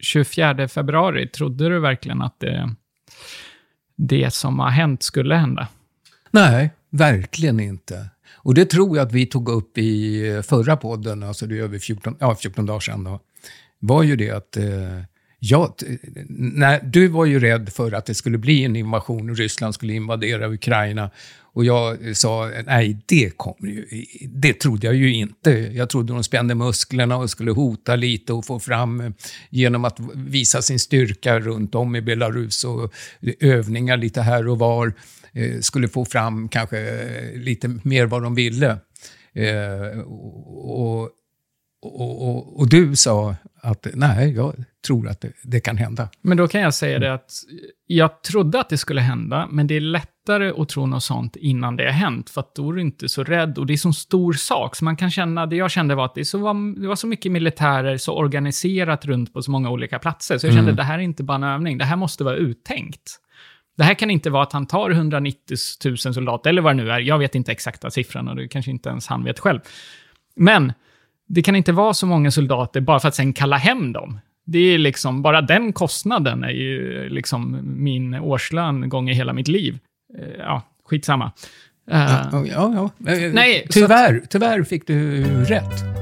24 februari, trodde du verkligen att det, det som har hänt skulle hända? Nej, verkligen inte. Och det tror jag att vi tog upp i förra podden, alltså det är över 14, ja, 14 dagar sedan. Då, var ju det att eh, Ja, nej, du var ju rädd för att det skulle bli en invasion och Ryssland skulle invadera Ukraina. Och jag eh, sa, nej, det kommer ju, det trodde jag ju inte. Jag trodde de spände musklerna och skulle hota lite och få fram, eh, genom att visa sin styrka runt om i Belarus och övningar lite här och var, eh, skulle få fram kanske eh, lite mer vad de ville. Eh, och, och, och, och, du sa att nej, jag tror att det, det, kan hända. Men då kan jag säga det att jag trodde att det skulle hända, men det är lättare att tro något sånt innan det har hänt, för att då är du inte så rädd. Och det är så stor sak, så man kan känna, det jag kände var att det, så var, det var så mycket militärer, så organiserat runt på så många olika platser, så jag kände mm. att det här är inte bara en övning, det här måste vara uttänkt. Det här kan inte vara att han tar 190 000 soldater, eller vad det nu är. Jag vet inte exakta siffran och det kanske inte ens han vet själv. Men det kan inte vara så många soldater bara för att sen kalla hem dem. Det är liksom, bara den kostnaden är ju liksom min årslön gånger hela mitt liv. Eh, ja, skitsamma. Ja, ja, ja. Nej, tyvärr, tyvärr fick du rätt.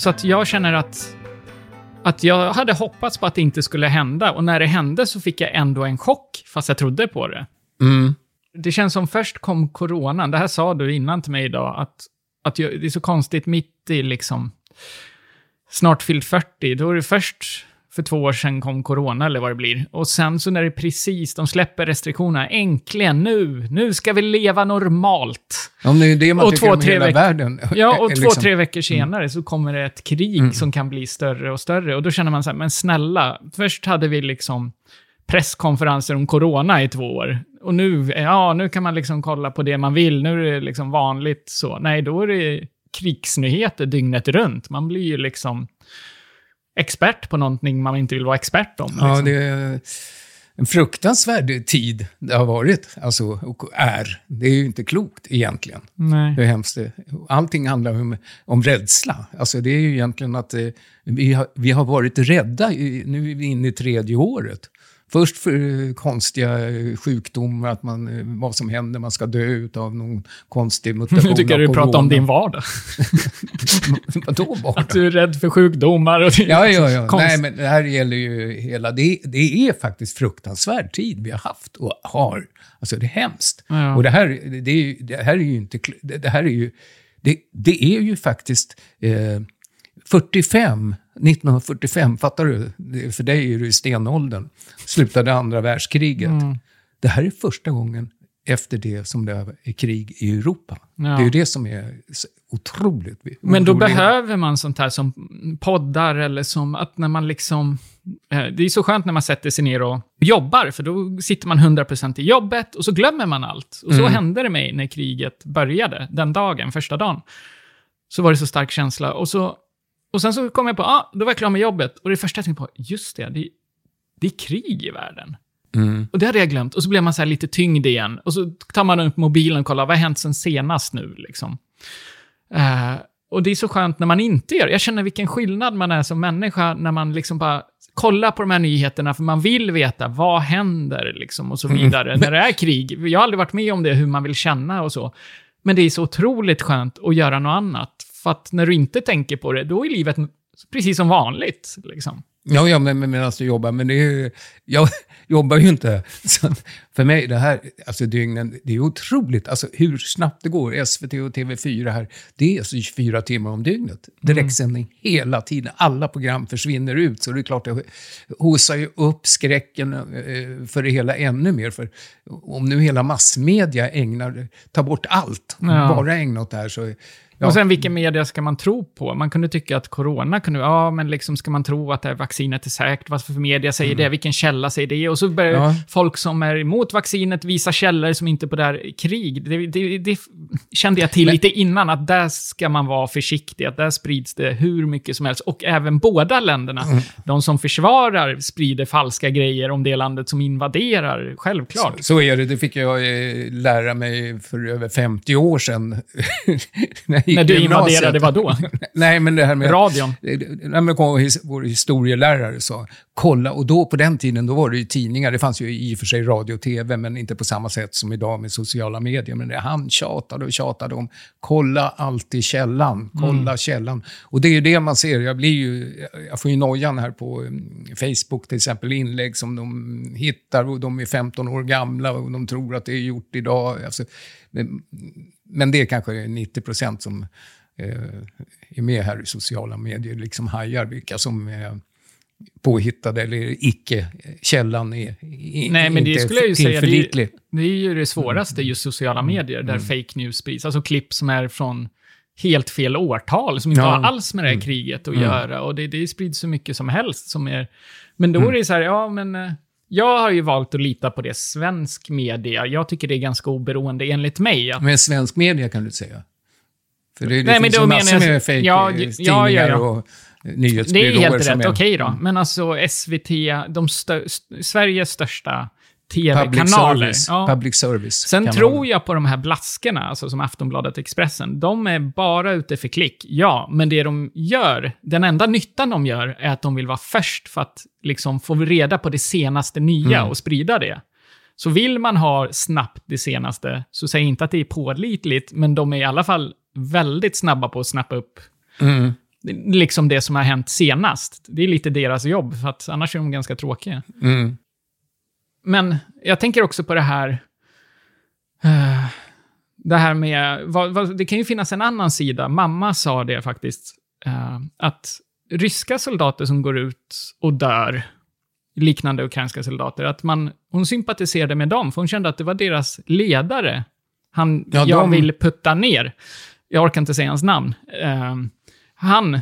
Så att jag känner att, att jag hade hoppats på att det inte skulle hända och när det hände så fick jag ändå en chock, fast jag trodde på det. Mm. Det känns som först kom coronan, det här sa du innan till mig idag, att, att jag, det är så konstigt mitt i liksom snart fyllt 40, då är det först för två år sedan kom corona, eller vad det blir. Och sen så när det precis, de släpper restriktionerna, äntligen, nu, nu ska vi leva normalt. Om det är det man och tycker två, om hela världen. Ja, och liksom. två, tre veckor senare mm. så kommer det ett krig mm. som kan bli större och större. Och då känner man så här, men snälla, först hade vi liksom presskonferenser om corona i två år. Och nu, ja, nu kan man liksom kolla på det man vill, nu är det liksom vanligt så. Nej, då är det krigsnyheter dygnet runt. Man blir ju liksom expert på någonting man inte vill vara expert om. Ja, liksom. det är en fruktansvärd tid det har varit, alltså, och är. Det är ju inte klokt egentligen. Nej. Hur hemskt det Allting handlar om, om rädsla. Alltså, det är ju egentligen att eh, vi, har, vi har varit rädda, i, nu är vi inne i tredje året. Först för konstiga sjukdomar, att man, eh, vad som händer, man ska dö av någon konstig mutation Nu tycker jag du pratar om din vardag. Vadå vardag? Att du är rädd för sjukdomar och Ja, ja, ja. Konst... Nej, men det här gäller ju hela... Det, det är faktiskt fruktansvärd tid vi har haft och har. Alltså, det är hemskt. Ja. Och det här, det, det, här är ju inte... Det, här är ju... Det, det är ju faktiskt... Eh, 45, 1945, fattar du? För dig är du i stenåldern. Slutade andra världskriget. Mm. Det här är första gången efter det som det är krig i Europa. Ja. Det är ju det som är otroligt Men då behöver man sånt här som poddar eller som att när man liksom... Eh, det är så skönt när man sätter sig ner och jobbar, för då sitter man 100% i jobbet och så glömmer man allt. Och så mm. hände det mig när kriget började, den dagen, första dagen. Så var det så stark känsla. Och så och sen så kom jag på, ah, då var jag klar med jobbet. Och det första jag tänkte på, just det, det, det är krig i världen. Mm. Och det hade jag glömt. Och så blev man så lite tyngd igen. Och så tar man upp mobilen och kollar, vad har hänt sen senast nu? Liksom. Uh, och det är så skönt när man inte gör det. Jag känner vilken skillnad man är som människa när man liksom bara kollar på de här nyheterna, för man vill veta vad händer liksom och så mm. vidare mm. när det är krig. Jag har aldrig varit med om det, hur man vill känna och så. Men det är så otroligt skönt att göra något annat. För att när du inte tänker på det, då är livet precis som vanligt. Liksom. Ja, ja men, men medan du jobbar. Men det är, jag jobbar ju inte. Så för mig, det här, alltså dygnen, det är otroligt. Alltså hur snabbt det går. SVT och TV4 här, det är alltså 24 timmar om dygnet. Direktsändning mm. hela tiden. Alla program försvinner ut. Så det är klart, det hosar ju upp skräcken eh, för det hela ännu mer. För om nu hela massmedia ägnar, tar bort allt, ja. bara ägnar åt det här, så Ja. Och sen vilken media ska man tro på? Man kunde tycka att corona kunde, ja men liksom ska man tro att det här vaccinet är säkert? Vad för media säger det? Vilken källa säger det? Och så börjar Mm. Ja. folk som är emot vaccinet visa källor som inte på det här krig. Det, det, det kände jag till Men- lite innan, att där ska man vara försiktig, att där sprids det hur mycket som helst. Och även båda länderna, Mm. de som försvarar sprider falska grejer om det landet som invaderar, självklart. Så, så är det. Det fick jag eh, lära mig för över 50 år sedan. när du invaderade vad då? Nej, men det här med... Radion. Nej, men kom, vår historielärare sa, kolla, och då på den tiden då var det ju tidningar, det fanns ju i och för sig radio och tv, men inte på samma sätt som idag med sociala medier. Men det, han tjatade och tjatade om, kolla alltid källan, kolla källan. Och det är ju det man ser, jag blir ju, jag får ju nojan här på mm, Facebook till exempel, inlägg som de hittar och de är 15 år gamla och de tror att det är gjort idag. Alltså, men, det är kanske 90 procent som eh, är med här i sociala medier, liksom hajar vilka som är påhittade eller icke. Källan är i, Nej, men det inte skulle jag ju säga, det är, det är ju det svåraste, just sociala medier, där fake news sprids. Alltså klipp som är från helt fel årtal, som inte Ja. har alls med det här kriget att göra. Och det, det sprids så mycket som helst som är... Men då är det så här, ja men... Jag har ju valt att lita på det svensk media. Jag tycker det är ganska oberoende enligt mig. Att, Men svensk media kan du säga. För det, det Nej, finns ju massor jag- med fake ja, ja, ja, ja. och det nyhetsbyråer är helt rätt, är okej då. Men alltså SVT, de stö, st- Sveriges största tv-kanaler. public service. Ja. Public service Sen kanaler. tror jag på de här blaskorna, alltså som Aftonbladet och Expressen. De är bara ute för klick, ja. Men det de gör, den enda nyttan de gör, är att de vill vara först för att liksom få reda på det senaste nya Mm. och sprida det. Så vill man ha snabbt det senaste, så säg inte att det är pålitligt, men de är i alla fall väldigt snabba på att snappa upp Mm. liksom det som har hänt senast. Det är lite deras jobb, för att annars är de ganska tråkiga. Mm. Men jag tänker också på det här... eh, det här med... Vad, vad, det kan ju finnas en annan sida. Mamma sa det faktiskt. eh, att ryska soldater som går ut och dör, liknande ukrainska soldater, att man, hon sympatiserade med dem, för hon kände att det var deras ledare han, Ja, jag de- vill putta ner. Jag orkar inte säga hans namn. Eh, han, eh,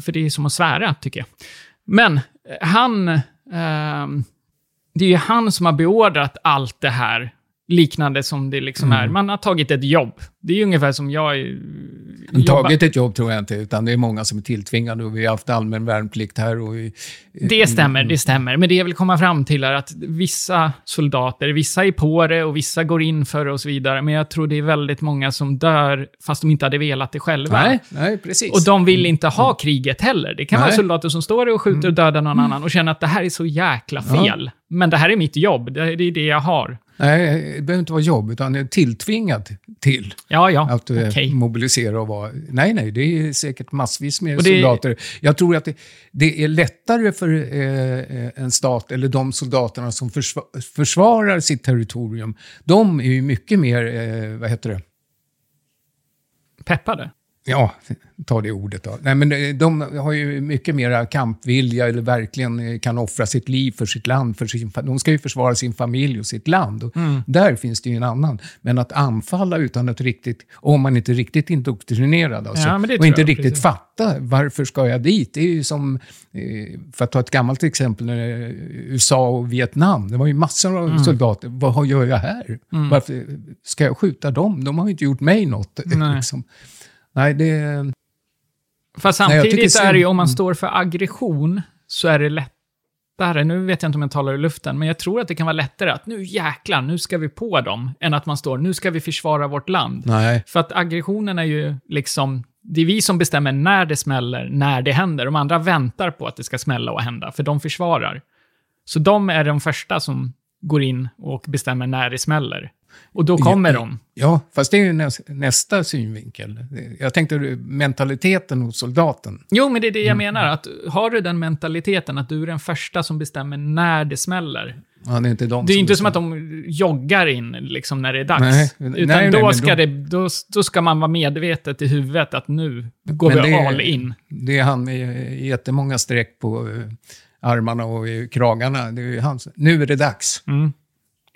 för det är som att svära, tycker jag. Men han det är ju han som har beordrat allt det här liknande som det liksom Mm. är. Man har tagit ett jobb. Det är ungefär som jag eh, Men Tagit ett jobb tror jag inte, utan det är många som är tilltvingade och vi har haft allmän värnplikt här. Och vi, Det stämmer, det stämmer. Men det jag vill komma fram till är att vissa soldater, vissa är på det och vissa går in för det och så vidare. Men jag tror det är väldigt många som dör fast de inte hade velat det själva. nej, nej, precis. Och de vill inte ha kriget heller. Det kan vara Nej. soldater som står och skjuter och dödar någon annan och känner att det här är så jäkla fel. Men det här är mitt jobb, det är det jag har. Nej, det behöver inte vara jobb, utan det är tilltvingat till Ja, ja, att eh, okej. mobilisera och vara... Nej, nej, det är säkert massvis med det- soldater. Jag tror att det, det är lättare för eh, en stat, eller de soldaterna som försva, försvarar sitt territorium, de är ju mycket mer, eh, vad heter det? Peppade. Ja, ta det ordet då. Nej, men eh, de har ju mycket mera kampvilja eller verkligen eh, kan offra sitt liv för sitt land. För sin, de ska ju försvara sin familj och sitt land. Och Mm. Där finns det ju en annan. Men att anfalla utan att riktigt, om man inte är riktigt indoktrinerad alltså, Ja, och inte jag, riktigt precis. fatta varför ska jag dit? Det är ju som, eh, för att ta ett gammalt exempel, USA och Vietnam. Det var ju massor av Mm. soldater. Vad gör jag här? Varför ska jag skjuta dem? De har ju inte gjort mig något. Liksom. Nej, det... Fast Nej, samtidigt tycker är det ju, om man Mm. står för aggression, så är det lättare. Nu vet jag inte om jag talar i luften, men jag tror att det kan vara lättare att nu jäklar, nu ska vi på dem, än att man står, nu ska vi försvara vårt land. Nej. För att aggressionen är ju liksom, det är vi som bestämmer när det smäller, när det händer. De andra väntar på att det ska smälla och hända, för de försvarar. Så de är de första som går in och bestämmer när det smäller. Och då kommer de. Ja, fast det är ju näs, nästa synvinkel. Jag tänkte mentaliteten hos soldaten. Jo, men det är det jag Mm. menar. Att har du den mentaliteten att du är den första som bestämmer när det smäller. Ja, det är inte de Det är ju inte som att de joggar in liksom när det är dags. Nej, Utan nej, nej, då, men ska då- det, då, då ska man vara medvetet i huvudet att nu går Men vi är- all in. Det är han med jättemånga streck på eh, armarna och i kragarna. Det är ju han. som- Nu är det dags. Mm.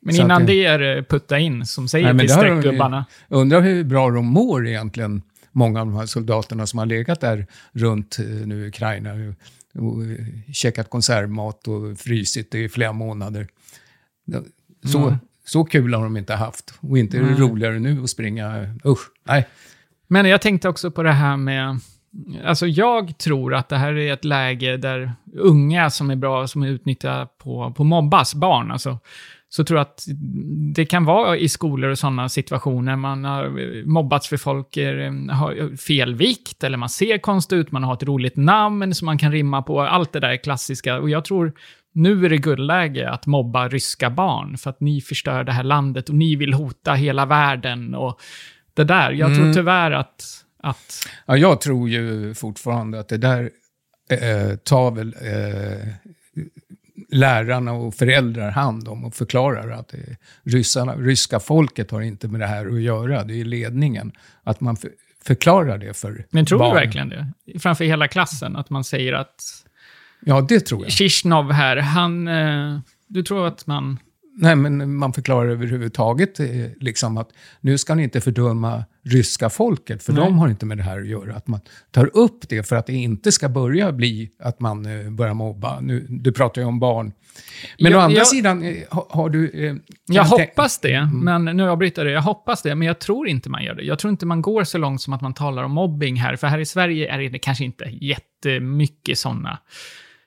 Men Så innan att det är putta in, som säger Nej, till streckgubbarna. Undrar hur bra de mår egentligen. många av de här soldaterna som har legat där runt eh, nu Ukraina och, käkat konservmat och frysit i flera månader. Så, Mm. så kul har de inte haft. Och inte är det roligare nu att springa, usch, nej. Men jag tänkte också på det här med... Alltså jag tror att det här är ett läge där unga som är bra, som är utnyttjade på, på mobbas, barn alltså. Så tror jag att det kan vara i skolor och sådana situationer. Man har mobbats för folk är, har fel vikt, eller man ser konstigt ut, man har ett roligt namn som man kan rimma på. Allt det där klassiska. Och jag tror nu är det guldläge att mobba ryska barn, för att ni förstör det här landet och ni vill hota hela världen. Och det där. Jag tror Mm. tyvärr att... att Ja, jag tror ju fortfarande att det där eh, tar väl eh, lärarna och föräldrar hand om och förklarar att eh, ryssarna, ryska folket har inte med det här att göra. Det är ledningen. Att man för, förklarar det för men tror barn. du verkligen det? Framför hela klassen, att man säger att Ja, det tror jag. Kishnov här, han... Eh, du tror att man... Nej, men man förklarar överhuvudtaget eh, liksom att nu ska ni inte fördöma ryska folket, för Nej. de har inte med det här att göra. Att man tar upp det för att det inte ska börja bli att man eh, börjar mobba. Nu, du pratar ju om barn. Men Jag- å andra jag- sidan, eh, har, har du... Eh, Jag hoppas det, men nu avbryter jag det. Jag hoppas det, men jag tror inte man gör det. Jag tror inte man går så långt som att man talar om mobbing här, för här i Sverige är det kanske inte jättemycket sådana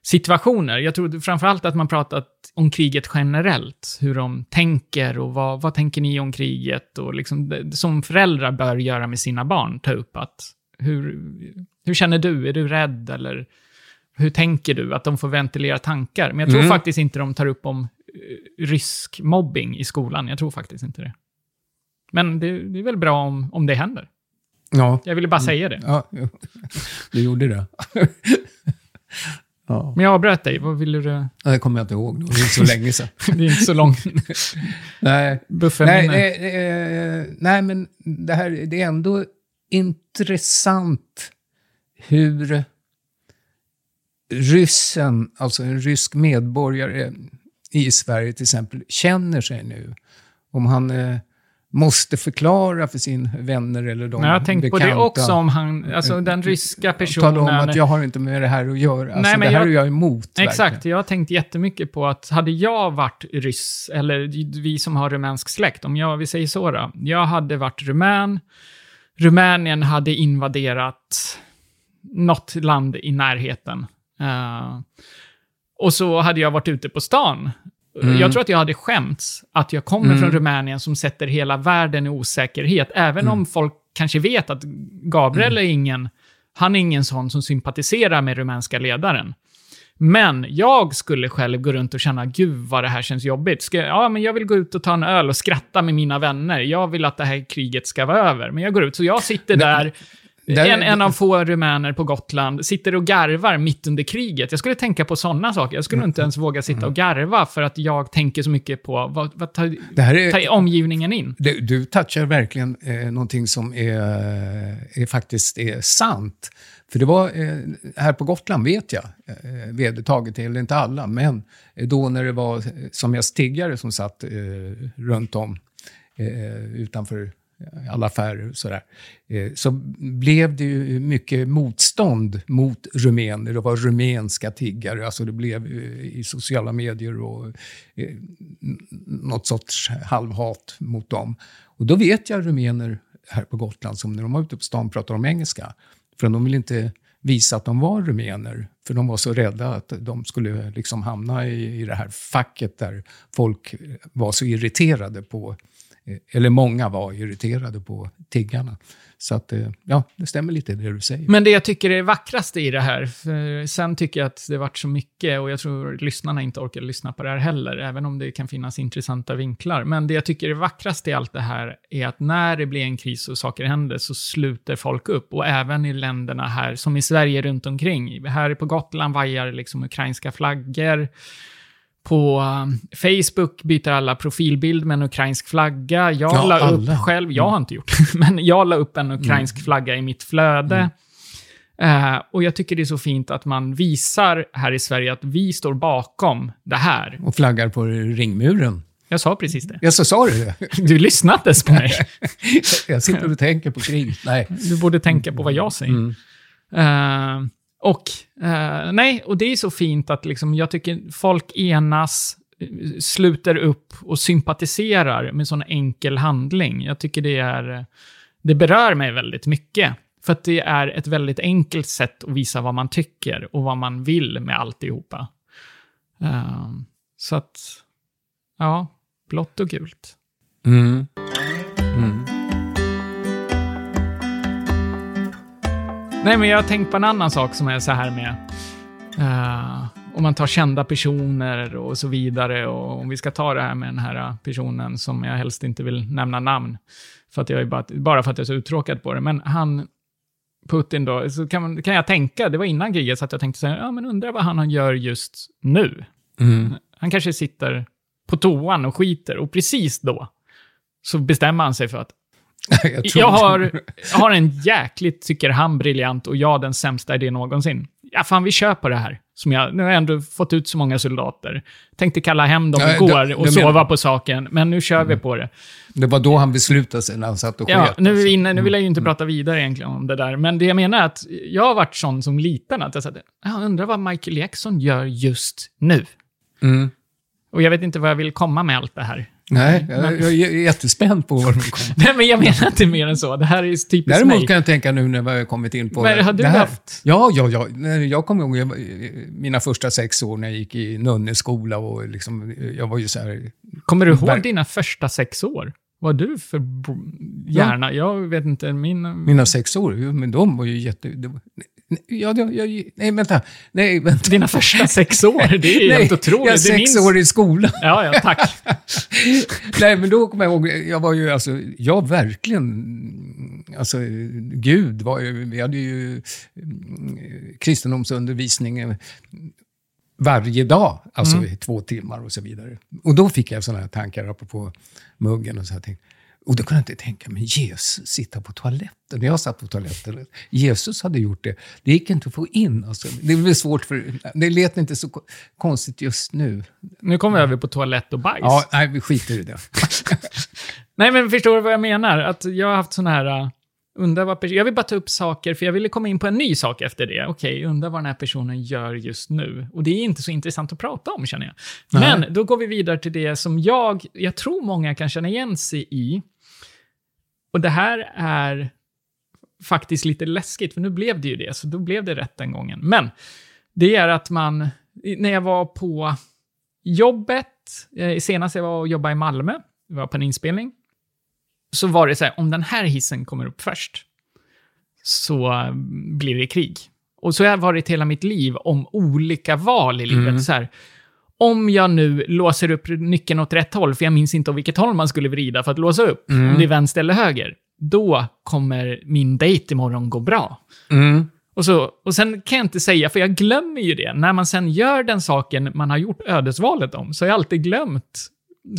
situationer. Jag tror framförallt att man pratat om kriget generellt, hur de tänker och vad, vad tänker ni om kriget och liksom, det, som föräldrar bör göra med sina barn, ta upp att hur, hur känner du? Är du rädd eller hur tänker du? Att de får ventilera tankar. Men jag tror Mm. faktiskt inte de tar upp om eh, rysk mobbing i skolan. Jag tror faktiskt inte det. Men det, det är väl bra om, om det händer. Ja, Jag ville bara säga det. ja, du gjorde det. ja. Men jag avbröt dig. Vad ville du? Ja, Det kommer jag inte ihåg, det var så länge sedan. Det är inte så lång Nej. Nej, eh, nej, men det här det är ändå intressant hur ryssen, alltså en rysk medborgare i Sverige till exempel, känner sig nu. Om han eh, måste förklara för sin vänner eller de Men jag har tänkt på det också, om han, alltså den ryska personen... Tala om att jag har inte med det här att göra. Alltså, Nej, men det här jag- är jag emot. Exakt, verkligen. jag har tänkt jättemycket på att hade jag varit ryss, eller vi som har rumänsk släkt, om jag, vi säger så då, jag hade varit rumän, Rumänien hade invaderat något land i närheten. Eh, och så hade jag varit ute på stan. Mm. Jag tror att jag hade skämts att jag kommer Mm. från Rumänien som sätter hela världen i osäkerhet. Även Mm. om folk kanske vet att Gabriel är ingen, han är ingen sån som sympatiserar med rumänska ledaren. Men jag skulle själv gå runt och känna, gud vad det här känns jobbigt. Ska, jag- ja, men jag vill gå ut och ta en öl och skratta med mina vänner. Jag vill att det här kriget ska vara över. Men jag går ut, så jag sitter där, där- en, en av få rumäner på Gotland, sitter och garvar mitt under kriget. Jag skulle tänka på sådana saker. Jag skulle inte ens våga sitta och garva för att jag tänker så mycket på, vad, vad tar, Det är, tar omgivningen in? Du, du touchar verkligen eh, någonting som är, är faktiskt är sant. För det var, eh, här på Gotland vet jag, eh, vedertaget, eller inte alla, men då när det var eh, som mest tiggare som satt eh, runt om eh, utanför alla affärer och sådär, eh, så blev det ju mycket motstånd mot rumäner. Det var rumänska tiggare, alltså det blev eh, i sociala medier och eh, något sorts halvhat mot dem. Och då vet jag rumäner här på Gotland som när de var ute på stan pratade om engelska. För de ville inte visa att de var rumäner, för de var så rädda att de skulle liksom hamna i, i det här facket där folk var så irriterade på, Eh, eller många var irriterade på tiggarna. Så att, eh, ja, det stämmer lite det du säger. Men det jag tycker är det vackraste i det här, eh, sen tycker jag att det varit så mycket, och jag tror lyssnarna inte orkar lyssna på det här heller, även om det kan finnas intressanta vinklar. Men det jag tycker är vackraste i allt det här är att när det blir en kris och saker händer så sluter folk upp. Och även i länderna här, som i Sverige runt omkring. Här på Gotland vajar liksom ukrainska flaggor. På um, Facebook byter alla profilbild med en ukrainsk flagga. Jag Ja, la upp alla. själv, jag har inte gjort det, men jag la upp en ukrainsk flagga i mitt flöde. Eh, och jag tycker det är så fint att man visar här i Sverige att vi står bakom det här. Och flaggar på ringmuren. Jag sa precis det. Ja, så sa du det? Du lyssnade inte ens på mig. jag sitter och tänker på krig. Nej. Du borde tänka på vad jag säger. Mm. Eh, och, eh, nej, och det är så fint att liksom, jag tycker folk enas, sluter upp och sympatiserar med sån enkel handling. Jag tycker det är, det berör mig väldigt mycket. För att det är ett väldigt enkelt sätt att visa vad man tycker och vad man vill med alltihopa. Uh, så att, ja, blått och gult. Mm. Nej, men jag har tänkt på en annan sak som är så här med... Uh, om man tar kända personer och så vidare. Och om vi ska ta det här med den här personen som jag helst inte vill nämna namn. För att jag är bara, bara för att jag är så uttråkad på det. Men han, Putin då, så kan, man, kan jag tänka, det var innan kriget, så att jag tänkte så här, ja men undrar vad han gör just nu. Mm. Han kanske sitter på toan och skiter och precis då så bestämmer han sig för att jag, jag har, jag har en jäkligt, tycker han, briljant och jag den sämsta idén någonsin. Ja, fan vi kör på det här. Som jag, nu har jag ändå fått ut så många soldater. Tänkte kalla hem dem Ja, igår det- och det sova menar- på saken, men nu kör vi på det. Det var då han beslutade sig när han satt och Ja, sket. nu, alltså. inne, nu vill jag ju inte prata vidare egentligen om det där, men det jag menar är att jag har varit sån som liten, att jag sa, jag undrar vad Michael Jackson gör just nu. Mm. Och jag vet inte vad jag vill komma med allt det här. Nej, jag, jag är jättespänd på vad de kommer. Nej, men jag menar inte mer än så. Det här är ju typiskt Däremot mig. kan jag tänka nu när vi har kommit in på Men har du det här. haft? Ja, ja, ja. Jag kommer ihåg jag, var- mina första sex år när jag gick i nunneskola och liksom, jag var ju så här... Kommer du ihåg Verk- dina första sex år? Vad du för hjärna? Jag vet inte, min... Mina sex år, men de var ju jätte... Ja, ja, ja, nej, vänta. Nej, vänta. Dina första sex år, det är nej, helt otroligt. Jag Du sex minns- år i skolan. Ja, ja, tack. Nej, men då kommer jag ihåg, jag var ju alltså, jag verkligen, alltså Gud var ju, vi hade ju mm, kristendomsundervisning eh, varje dag, alltså Mm. två timmar och så vidare. Och då fick jag sådana här tankar apropå muggen och så här. Tänkte, och då kunde jag inte tänka mig Jesus sitta på toaletten. Jag satt på toaletten, Jesus hade gjort det. Det gick inte att få in. Alltså. Det väl svårt för... Det lät inte så ko- konstigt just nu. Nu kommer vi över på toalett och bajs. Ja, nej, vi skiter i det. Nej, men förstår du vad jag menar? Att jag har haft sån här... Uh, undrar vad jag vill bara ta upp saker, för jag ville komma in på en ny sak efter det. Okej, undrar vad den här personen gör just nu. Och det är inte så intressant att prata om, känner jag. Nej. Men då går vi vidare till det som jag, jag tror många kan känna igen sig i. Och det här är faktiskt lite läskigt, för nu blev det ju det, så då blev det rätt den gången. Men det är att man, när jag var på jobbet, eh, senast jag var och jobbade i Malmö, vi var på en inspelning, så var det så här, om den här hissen kommer upp först, så blir det krig. Och så har jag varit hela mitt liv om olika val i livet. Mm. Så här, om jag nu låser upp nyckeln åt rätt håll, för jag minns inte åt vilket håll man skulle vrida för att låsa upp, Mm. om det är vänster eller höger, då kommer min dejt imorgon gå bra. Mm. Och, så, och sen kan jag inte säga, för jag glömmer ju det. När man sen gör den saken man har gjort ödesvalet om, så har jag alltid glömt,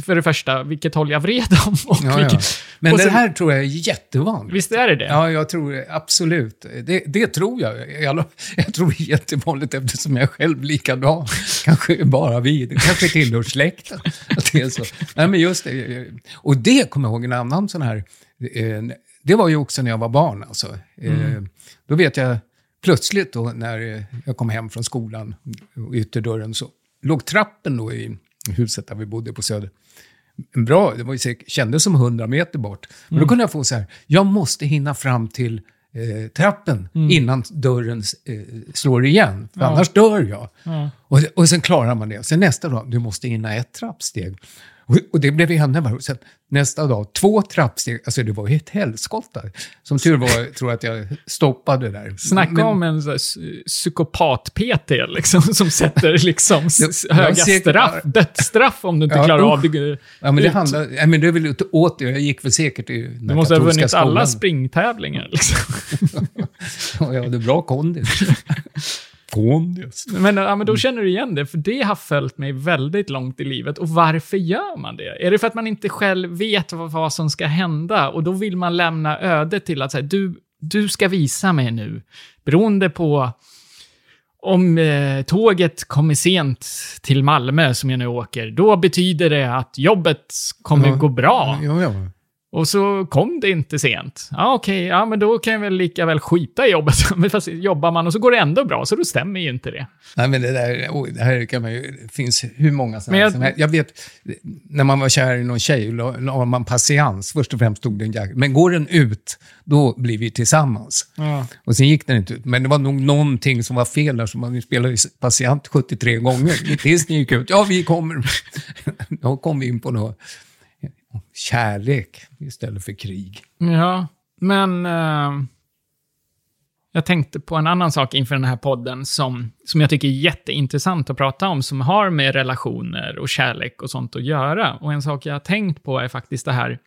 för det första, vilket håll jag vred om. Och Ja, ja. vilket, Men Och det sen- här tror jag är jättevanligt. visst är det det? Ja, jag tror det, absolut. Det, det tror jag. Jag, jag tror det är jättevanligt eftersom jag själv är likadan. Kanske bara vi, det kanske tillhör släkten. Att det är så. Nej, men just det. Och det kommer jag ihåg en annan sån här... Eh, det var ju också när jag var barn. Alltså. Eh, då vet jag plötsligt då när jag kom hem från skolan ytterdörren så låg trappen då i huset där vi bodde på Söder en bra, det var ju säkert, kändes som 100 meter bort. Men då kunde jag få så här, jag måste hinna fram till eh, trappen innan dörren eh, slår igen, för annars dör jag. Ja. Och, och sen klarar man det. Sen nästa dag, du måste hinna ett trappsteg. Och, det blev ännu värre. Sen nästa dag, två trappsteg. Alltså det var ju ett helskotta. Som tur var, tror jag att jag stoppade där. Snacka Men- om en psykopat-PT, liksom, som sätter liksom Jag- höga straff, dödsstraff om du inte Ja, klarar av det. Ja, men det handlar, ja, men det är väl åt det. Jag gick väl säkert i Du måste ha vunnit alla skolan. springtävlingar. Liksom. Ja, jag hade bra kondis. Kondis. Men, ja, men då känner du igen det, för det har följt mig väldigt långt i livet. Och varför gör man det? Är det för att man inte själv vet vad, vad som ska hända? Och då vill man lämna ödet till att säga, du, du ska visa mig nu. Beroende på om eh, tåget kommer sent till Malmö, som jag nu åker, då betyder det att jobbet kommer Ja. gå bra. Ja, ja. Och så kom det inte sent. Ja, okej, ja, men då kan jag väl lika väl skita i jobbet. Men fast jobbar man och så går det ändå bra, så då stämmer ju inte det. Nej, men det där, oj, det här kan man ju, det finns hur många jag- jag, som helst. jag vet, när man var kär i någon tjej, la, la man patiens, först och främst tog den jäkla, men går den ut, då blir vi tillsammans. Ja. Och sen gick den inte ut, men det var nog någonting som var fel där, så man spelade ju patient 73 gånger. Tills den gick ut, ja vi kommer. Då kom vi in på något kärlek istället för krig. Ja, men eh, jag tänkte på en annan sak inför den här podden som, som jag tycker är jätteintressant att prata om, som har med relationer och kärlek och sånt att göra. Och en sak jag har tänkt på är faktiskt det här,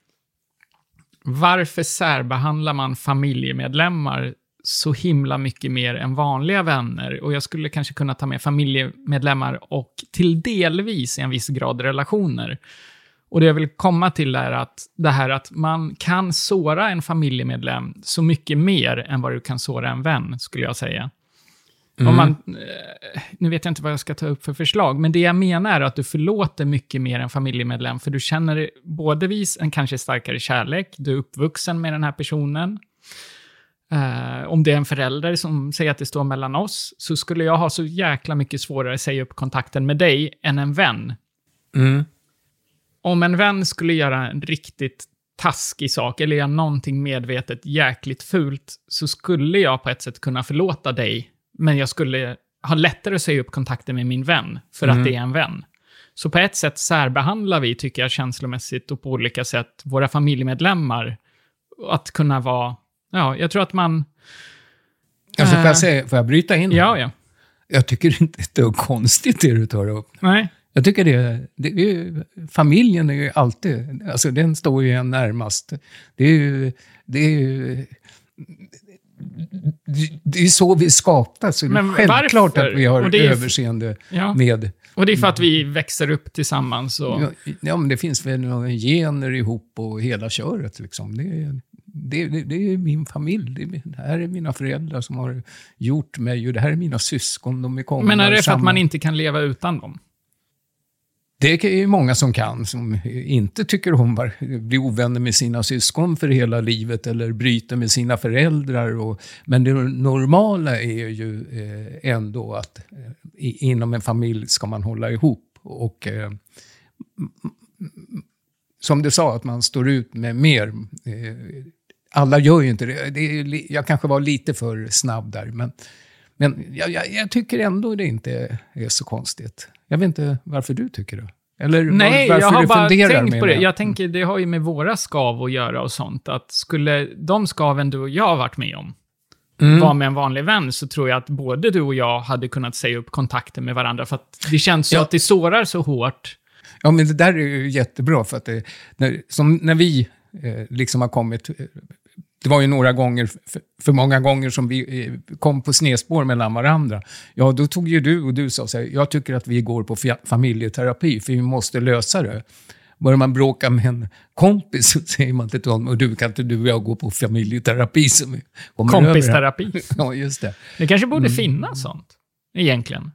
varför särbehandlar man familjemedlemmar så himla mycket mer än vanliga vänner? Och jag skulle kanske kunna ta med familjemedlemmar och till delvis i en viss grad relationer. Och det jag vill komma till är att det här att man kan såra en familjemedlem så mycket mer än vad du kan såra en vän, skulle jag säga. Om man, eh, nu vet jag inte vad jag ska ta upp för förslag, men det jag menar är att du förlåter mycket mer än familjemedlem, för du känner både vis en kanske starkare kärlek, du är uppvuxen med den här personen. Eh, om det är en förälder som säger att det står mellan oss, så skulle jag ha så jäkla mycket svårare att säga upp kontakten med dig än en vän Mm. Om en vän skulle göra en riktigt taskig sak, eller göra någonting medvetet jäkligt fult, så skulle jag på ett sätt kunna förlåta dig, men jag skulle ha lättare att säga upp kontakten med min vän, för att det är en vän. Så på ett sätt särbehandlar vi, tycker jag, känslomässigt och på olika sätt våra familjemedlemmar. Att kunna vara, ja, jag tror att man, Alltså, får, Eh. jag säga, får jag bryta in? ja, ja, Jag tycker inte det är konstigt det du tar upp. nej, Jag tycker det, det är ju, familjen är ju alltid, alltså den står ju en närmast. Det är ju, det är ju, det- är så vi skapas. Men självklart varför? att vi har är överseende ja. med... Och det är för att vi växer upp tillsammans och... Ja, men det finns väl några gener ihop och hela köret. Liksom. Det, är, det, det, det är min familj. Det, är, det här är mina föräldrar som har gjort mig och det här är mina syskon. De är Men är det för att man inte kan leva utan dem? Det är ju många som kan, som inte tycker om att bli ovänner med sina syskon för hela livet eller bryter med sina föräldrar. Och, men det normala är ju eh, ändå att eh, inom en familj ska man hålla ihop. Och eh, som du sa, att man står ut med mer. Eh, alla gör ju inte det. det är, jag kanske var lite för snabb där, men, men jag, jag, jag tycker ändå det inte är så konstigt. Jag vet inte varför du tycker det. Eller var- Nej, varför jag har du bara funderar tänkt på det. Jag tänker, det har ju med våra skav att göra och sånt. Att skulle de skaven du och jag har varit med om Mm. vara med en vanlig vän, så tror jag att både du och jag hade kunnat säga upp kontakten med varandra. För att det känns ju Ja. att det sårar så hårt. Ja, men det där är ju jättebra. För att det, när, som när vi eh, liksom har kommit... Det var ju några gånger, för, många gånger som vi eh, kom på snedspår mellan varandra. Ja, då tog ju du och du sa så här, jag tycker att vi går på familjeterapi, för vi måste lösa det. Börjar man bråka med en kompis så säger man till honom, och du kan inte du och jag gå på familjeterapi som vi kommer över det här." Kompisterapi. Ja, just det. Det kanske borde finnas sånt, egentligen.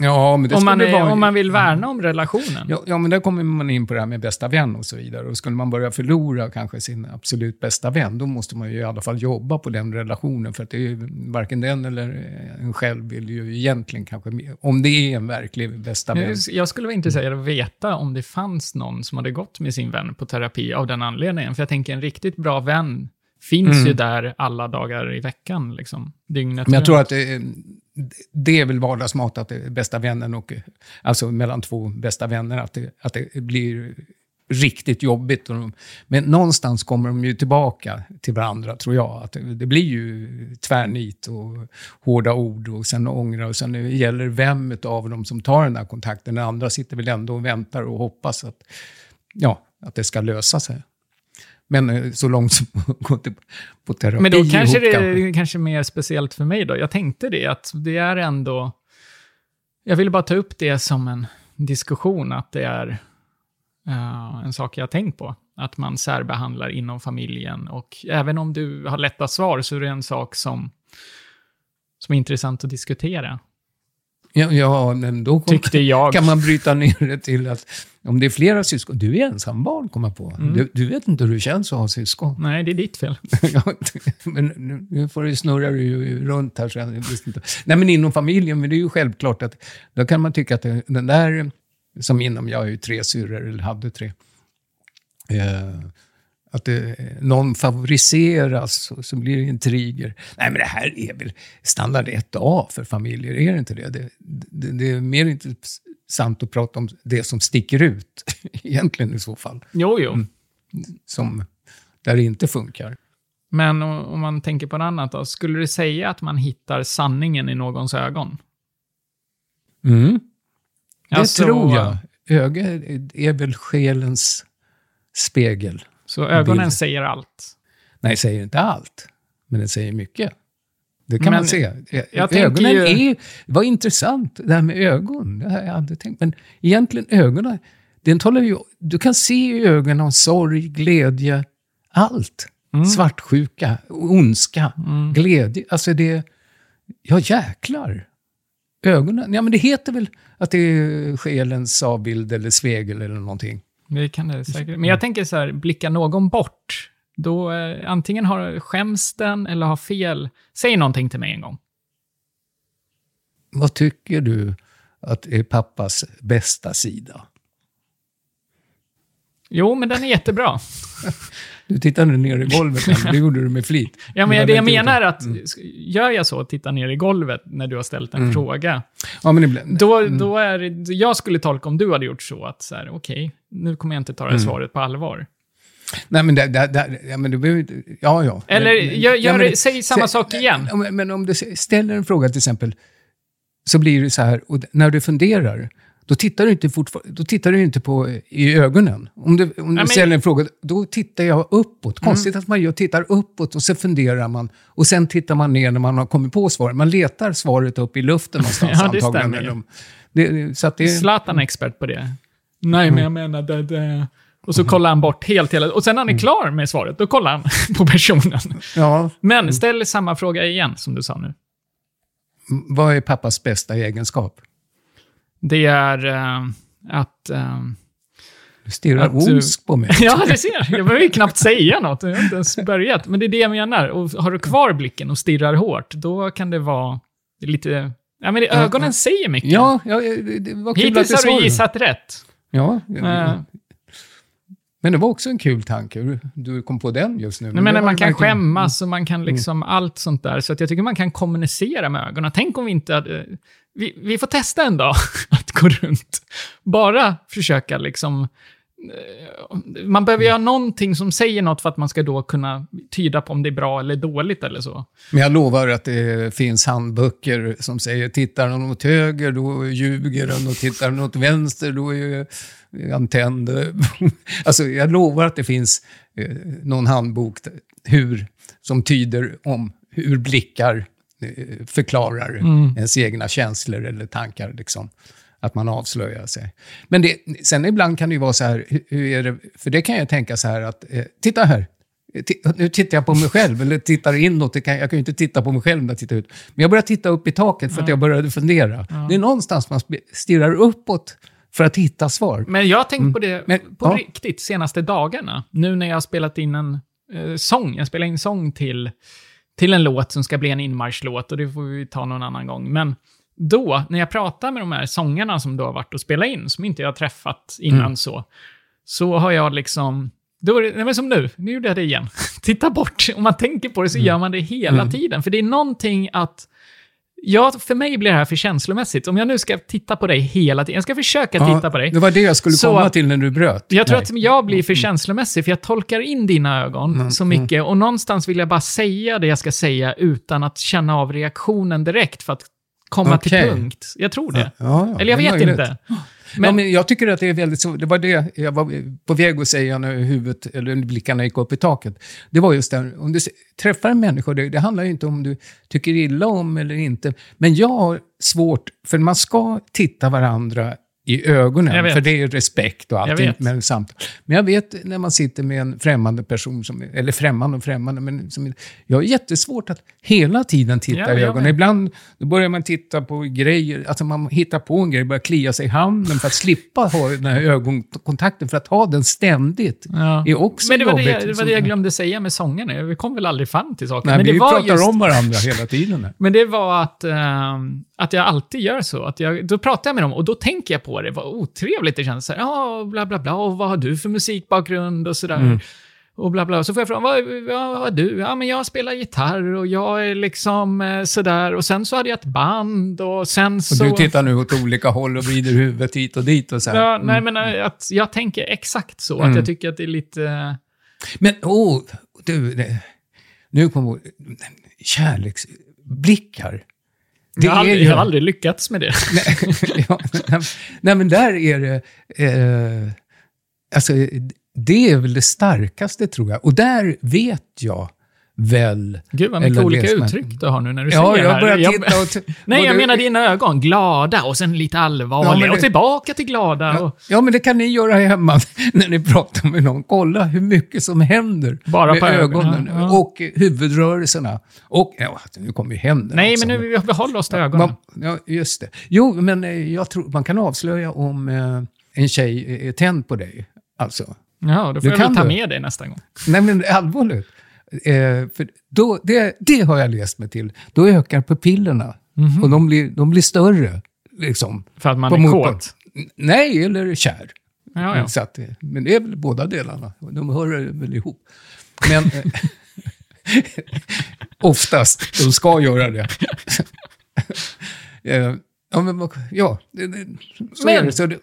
Ja, men det Om man, vara... om man vill värna om relationen. Ja, ja, men där kommer man in på det här med bästa vän och så vidare. Och skulle man börja förlora kanske sin absolut bästa vän, då måste man ju i alla fall jobba på den relationen. För att det är ju varken den eller en själv vill ju egentligen kanske, om det är en verklig bästa vän. Jag skulle vara intresserad av att veta om det fanns någon som hade gått med sin vän på terapi av den anledningen. För jag tänker en riktigt bra vän finns Mm. ju där alla dagar i veckan, liksom. Dygnet Men jag tror att det, det är väl vardagsmat, att det är eh, bästa vännen och, eh, alltså mellan två bästa vänner, att det, att det blir riktigt jobbigt. Och de, men någonstans kommer de ju tillbaka till varandra, tror jag. Att det, det blir ju tvärnit och hårda ord och sen ångra. Och sen det gäller vem av dem som tar den här kontakten. Den andra sitter väl ändå och väntar och hoppas att, ja, att det ska lösa sig. Men eh, så långt som att gå till, på terapi Men då kanske ihop det är kanske mer speciellt för mig då. Jag tänkte det, att det är ändå... Jag ville bara ta upp det som en diskussion, att det är eh, en sak jag har tänkt på. Att man särbehandlar inom familjen. Och även om du har lätta svar så är det en sak som, som är intressant att diskutera. Ja, ja men då Tyckte jag. kan man bryta ner det till att om det är flera syskon, du är ensam barn kommer på. Mm. Du, du vet inte hur det känns att ha syskon. Nej, det är ditt fel. Men nu- nu får du snurra runt här. Så jag visste inte. Nej, men inom familjen, men det är ju självklart att då kan man tycka att den där, som inom, jag har ju tre syrror, eller hade tre, eh, att det, någon favoriseras och så blir det intriger. Nej, men det här är väl standard 1A för familjer, är det inte det? Det, det, det är mer intressant att prata om det som sticker ut, egentligen i så fall, Jo, jo. Mm. som, där det inte funkar. Men om man tänker på något annat då. Skulle du säga att man hittar sanningen i någons ögon? Mm. Det Alltså, tror jag. Ögat är väl själens spegel. Så ögonen Bild. säger allt. Nej, säger inte allt, men det säger mycket. Det kan Men man se. ögonen ju- är... Vad intressant, det här med ögon. Det har jag aldrig tänkt. Men egentligen ögonen, den talar ju... Du kan se i ögonen sorg, glädje, allt. Mm. Svartsjuka, ondska, glädje. Alltså det... Ja, jäklar. Ögonen, ja men det heter väl att det är själens avbild eller spegel eller någonting. Det kan det säkert. Men jag tänker så här, blicka någon bort. Då eh, antingen har skäms den eller har fel. Säg någonting till mig en gång. Vad tycker du att är pappas bästa sida? Jo, men den är jättebra. Du tittade ner i golvet, här, det gjorde du med flit. Ja, men det jag menar är att, gör jag så, titta ner i golvet när du har ställt en fråga, Ja, men ibland, då, då är det, jag skulle tolka om du hade gjort så, att så här, okej, nu kommer jag inte ta det här svaret på allvar. nej, men, där, där, där, ja, men du behöver inte... Ja, ja. Eller Men- men- gör, ja, gör men- det, säg samma sä- sak igen. Ja, Men, men om du ställer en fråga till exempel, så blir det så här, och när du funderar, då tittar du inte, fortfar- då tittar du inte på i ögonen. Om du, om du men- ställer en fråga, då tittar jag uppåt. Konstigt att man gör, tittar uppåt och så funderar man. Och sen tittar man ner när man har kommit på svaret. Man letar svaret upp i luften någonstans Ja, det antagligen. stämmer om- Det, så att det, Zlatan är expert på det. Nej, men jag menar det, det. Och så kollar han bort helt hela... Och sen när han är klar med svaret, då kollar han på personen. ja, Men ställ samma fråga igen, som du sa nu. vad är pappas bästa egenskap? Det är eh, att... eh, Du stirrar Att ondsk på mig. ja, det ser jag. Jag behöver ju knappt säga något. Jag har inte ens börjat. Men det är det jag menar. Och har du kvar blicken och stirrar hårt, då kan det vara lite... Ja, men det, ögonen säger mycket. Ja, ja det, var kul att Hittills du har du gissat rätt. Ja, ja, Eh, men det var också en kul tanke. Du- kom på den just nu. Menar, var man kan verkligen- skämmas och man kan liksom allt sånt där. Så att jag tycker man kan kommunicera med ögonen. Tänk om vi inte hade... Vi, vi får testa en dag att gå runt. Bara försöka liksom... eh, Man behöver göra någonting som säger något för att man ska då kunna tyda på om det är bra eller dåligt eller så. Men jag lovar att det finns handböcker som säger tittar den åt höger, då ljuger den och tittar den åt vänster, då är han tänd. alltså, jag lovar att det finns eh, någon handbok hur, som tyder om hur blickar eh, förklarar ens egna känslor eller tankar. Liksom. Att man avslöjar sig. Men det, sen ibland kan det ju vara så här, hur, är det, för det kan jag tänka så här att, eh, titta här, Nu tittar jag på mig själv, eller tittar inåt. Jag kan ju inte titta på mig själv när jag tittar ut. Men jag börjar titta upp i taket för att jag började fundera. Det är någonstans man stirrar uppåt för att hitta svar. Men jag har tänkt på det Mm. Men, på ja. riktigt senaste dagarna. Nu när jag har spelat in en eh, sång. Jag spelar in sång till, till en låt som ska bli en inmarschlåt och det får vi ta någon annan gång. Men då, när jag pratar med de här sångarna som då har varit och spelat in, som inte jag har träffat innan Mm. så, så har jag liksom... Då är det, nej som nu, nu gjorde jag det igen. Titta bort. Om man tänker på det så Mm. gör man det hela tiden. För det är någonting att... Ja, för mig blir det här för känslomässigt. Om jag nu ska titta på dig hela tiden, jag ska försöka titta på dig. Det var det jag skulle Så- komma till när du bröt. Jag tror Nej. att jag blir för känslomässig, för jag tolkar in dina ögon Mm, så mycket. Och någonstans vill jag bara säga det jag ska säga utan att känna av reaktionen direkt för att komma till Okej. punkt. Jag tror det. Ja, ja, Eller jag det vet inte. Men, Men- ja, men jag tycker att det är väldigt så. Det var det jag var på väg att säga när huvudet, eller blickarna gick upp i taket. Det var just där, om du träffar en människa, det, det handlar ju inte om du tycker illa om eller inte. Men jag har svårt, för man ska titta varandra i Jag ögonen, för det är respekt och Jag allting med samtal. Men jag vet när man sitter med en främmande person, som, eller främmande och främmande, men som, jag har jättesvårt att hela tiden titta Ja, i jag ögonen. Ibland då börjar man titta på grejer, alltså man hittar på en grej, börjar klia sig i handen för att slippa ha den här ögonkontakten, för att ha den ständigt. Ja. är också Men det var det, jobbigt, det var det jag glömde säga med sångerna. Vi kom väl aldrig fram till saker. Nej, men vi det var pratar just, om varandra hela tiden. Här. Men det var att, ehm, att jag alltid gör så. Att jag, då pratar jag med dem och då tänker jag på det. Vad otrevligt det känns. Så här, Ja, bla bla bla. Och vad har du för musikbakgrund och sådär. Mm. Och bla bla. Så får jag fråga, vad, vad har du? Ja, men jag spelar gitarr och jag är liksom eh, sådär. Och sen så hade jag ett band och sen Och så... du tittar nu åt olika håll och vrider huvudet hit och dit och så här. Ja, nej, men eh, att jag tänker exakt så. Att Mm. jag tycker att det är lite... Men, åh, du, det, nu kommer kärleksblickar. Det jag, har aldrig, jag har aldrig lyckats med det. nej, ja, nej, men där är det... Eh, alltså, det är väl det starkaste, tror jag. Och där vet jag väl... Gud vad mycket olika uttryck du har nu när du Ja, säger jag här. börjar titta och... Nej, jag menar dina ögon. Glada och sen lite allvarliga Ja, det- och tillbaka till glada. Ja, Och... ja, men det kan ni göra hemma när ni pratar med någon. Kolla hur mycket som händer Bara med på ögonen, ögonen ja. och huvudrörelserna. Och, ja, nu kommer ju händerna Nej, också. men nu behåller oss till ögonen. Man, ja, just det. Jo, men eh, jag tror man kan avslöja om eh, en tjej är tänd på dig. Alltså. Ja, då får Du jag väl ta med dig nästa gång. Nej, men allvarligt. Eh, för då, det, det har jag läst mig till. Då ökar pupillerna. Och de blir, de blir större. Liksom. För att man är motpart. kåt. Nej, eller kär. Ja, ja. Så att, men det är väl båda delarna. De hör väl ihop. Men eh, oftast, de ska göra det. Eh, ja, men, ja, så Men- är det. Så det.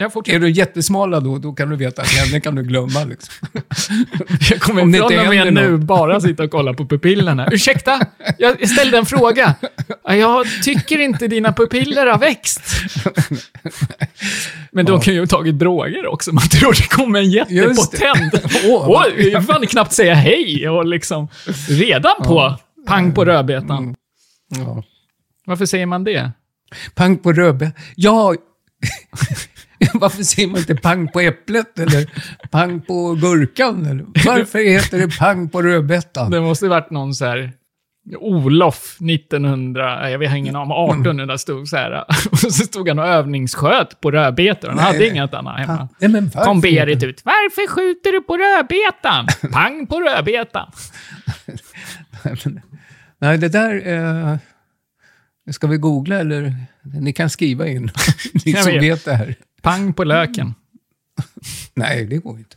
Jag fortsätter. Är du jättesmala då, då kan du veta att henne kan du glömma. Liksom. Jag kommer inte och med nu något. bara sitta och kolla på pupillerna. Ursäkta, jag ställde en fråga. Ja, Jag tycker inte dina pupiller har växt. Men de kan ju ha tagit droger också. Man tror det kommer en jättepotent. Åh, Oj, jag fan knappt säga hej och liksom redan på pang på rödbetan. Ja. Varför säger man det? Pang på rödbetan. Ja, varför säger man inte pang på äpplet eller pang på gurkan? Eller? Varför heter det pang på rödbetan? Det måste varit någon så här Olof 1900, nej, jag vet ingen om 1800 stod så här. Och så stod han och övningssköt på rödbetor. Han Nej, hade nej. inget annat hemma. Nej, men varför Kom Berit ut. Varför skjuter du på rödbetan? Pang på rödbetan. Nej, det där... Eh, ska vi googla eller? Ni kan skriva in. Ni som vet. vet det här. Pang på löken. Nej, det går inte.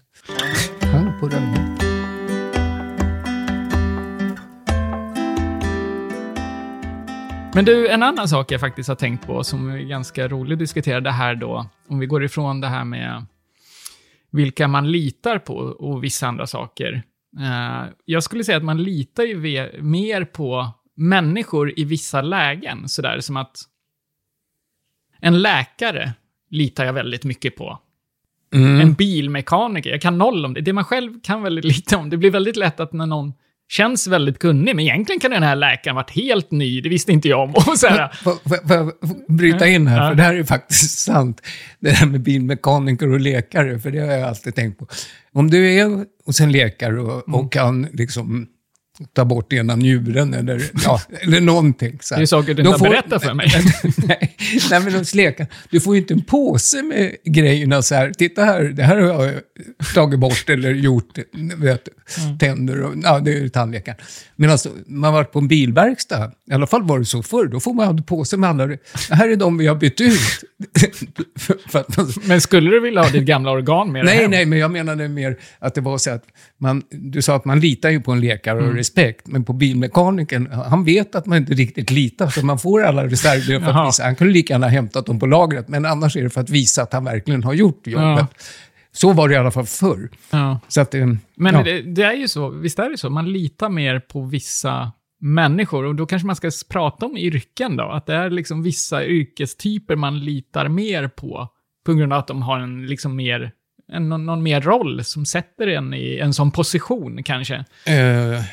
Pang på rödbetan. Men du, en annan sak jag faktiskt har tänkt på som är ganska rolig att diskutera det här då, om vi går ifrån det här med vilka man litar på och vissa andra saker. Eh, jag skulle säga att man litar ju ve- mer på människor i vissa lägen, sådär som att en läkare litar jag väldigt mycket på. Mm. En bilmekaniker, jag kan noll om det. Det man själv kan väldigt lite om. Det blir väldigt lätt att när någon känns väldigt kunnig, men egentligen kan den här läkaren varit helt ny, det visste inte jag om. Och så här, Får jag bryta in här? Ja. För det här är faktiskt sant. Det här med bilmekaniker och läkare, för det har jag alltid tänkt på. Om du är hos en läkare och, Mm. och kan liksom ta bort ena njuren eller, ja, eller någonting. Så här. Det är saker du inte har berättat för mig. nej, nej, men hos läkaren. Du får ju inte en påse med grejerna så här. Titta här, det här har jag tagit bort eller gjort. Vet, Mm. Tänder och, ja, det är tandläkaren. Men alltså, man varit på en bilverkstad. I alla fall var det så förr. Då får man ha en påse med alla. Här är de vi har bytt ut. man, Men skulle du vilja ha ditt gamla organ med dig Nej, hem? nej, men jag menade mer att det var så att man, du sa att man litar ju på en läkare Mm. Respekt, men på bilmekanikern, han vet att man inte riktigt litar, så man får alla reservdelar för att visa. Han kunde lika gärna hämtat dem på lagret, men annars är det för att visa att han verkligen har gjort jobbet. Ja. Så var det i alla fall förr. Ja. Så att, eh, Men ja. det, det är ju så, visst är det så? Man litar mer på vissa människor och då kanske man ska prata om yrken då. Att det är liksom vissa yrkestyper man litar mer på. På grund av att de har en liksom mer, en, någon, någon mer roll som sätter en i en sån position kanske. Eh,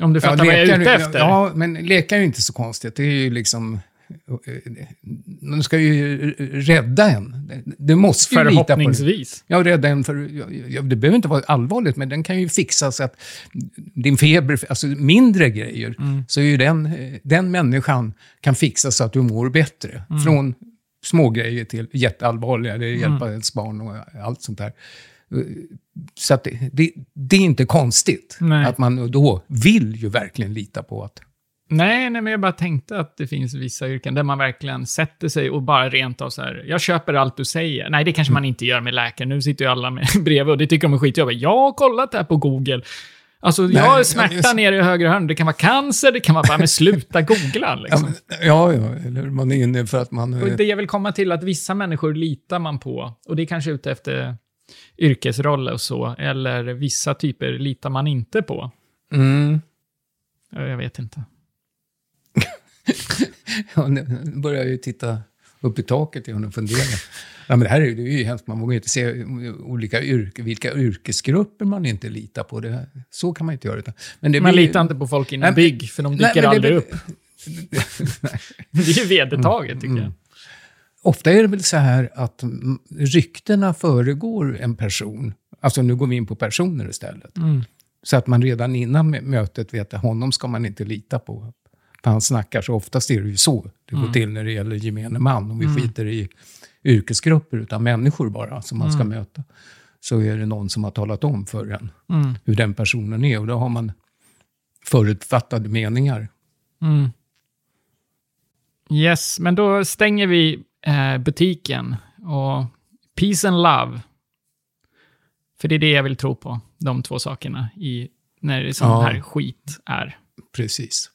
Om du fattar vad jag är ute efter. Ja, men läkare är ju inte så konstigt. Det är ju liksom... eh, de ska ju rädda en. Du måste ju lita på det. Förhoppningsvis. Ja, rädda en för... Ja, det behöver inte vara allvarligt, men den kan ju fixa så att din feber, alltså mindre grejer, så är ju den, den människan kan fixa så att du mår bättre. Från små grejer till jätteallvarliga, det hjälpa ens barn och allt sånt där. Så att det, det, det är inte konstigt Nej. att man då vill ju verkligen lita på att... Nej, nej, men jag bara tänkte att det finns vissa yrken där man verkligen sätter sig och bara rent av så här, jag köper allt du säger. Nej, det kanske man inte gör med läkare. Nu sitter ju alla med bredvid och det tycker de är skitjobbigt. Jag har kollat det här på Google. Alltså, jag har smärta nere i högra hörn. Det kan vara cancer, det kan vara bara, men sluta googla Ja, liksom. ja, ja, eller man är inne för att man... Och det jag vill komma till att vissa människor litar man på. Och det är kanske ute efter yrkesroller och så. Eller vissa typer litar man inte på. Mm. Ja, Jag vet inte. Ja, nu börjar jag ju titta upp i taket igen och fundera. Ja, men det här är, det är ju hemskt, man vågar ju inte se olika yrke, vilka yrkesgrupper man inte litar på. Det, så kan man inte göra. Utan, men det Man blir- litar inte på folk inom Nej, bygg, för de Nej, dyker det aldrig blir- upp. Det är ju vedertaget, tycker jag. Ofta är det väl så här att mm, ryktena föregår en person. Alltså nu går vi in på personer istället. Mm. Så att man redan innan mö- mötet vet att honom ska man inte lita på. För han snackar så oftast är det ju så det Mm. går till när det gäller gemene man. Om vi skiter i yrkesgrupper utan människor bara som man ska möta. Så är det någon som har talat om för en Mm. hur den personen är. Och då har man förutfattade meningar. Mm. Yes, men då stänger vi eh, butiken och peace and love. För det är det jag vill tro på, de två sakerna, i, när det sån Ja. här skit är. Precis.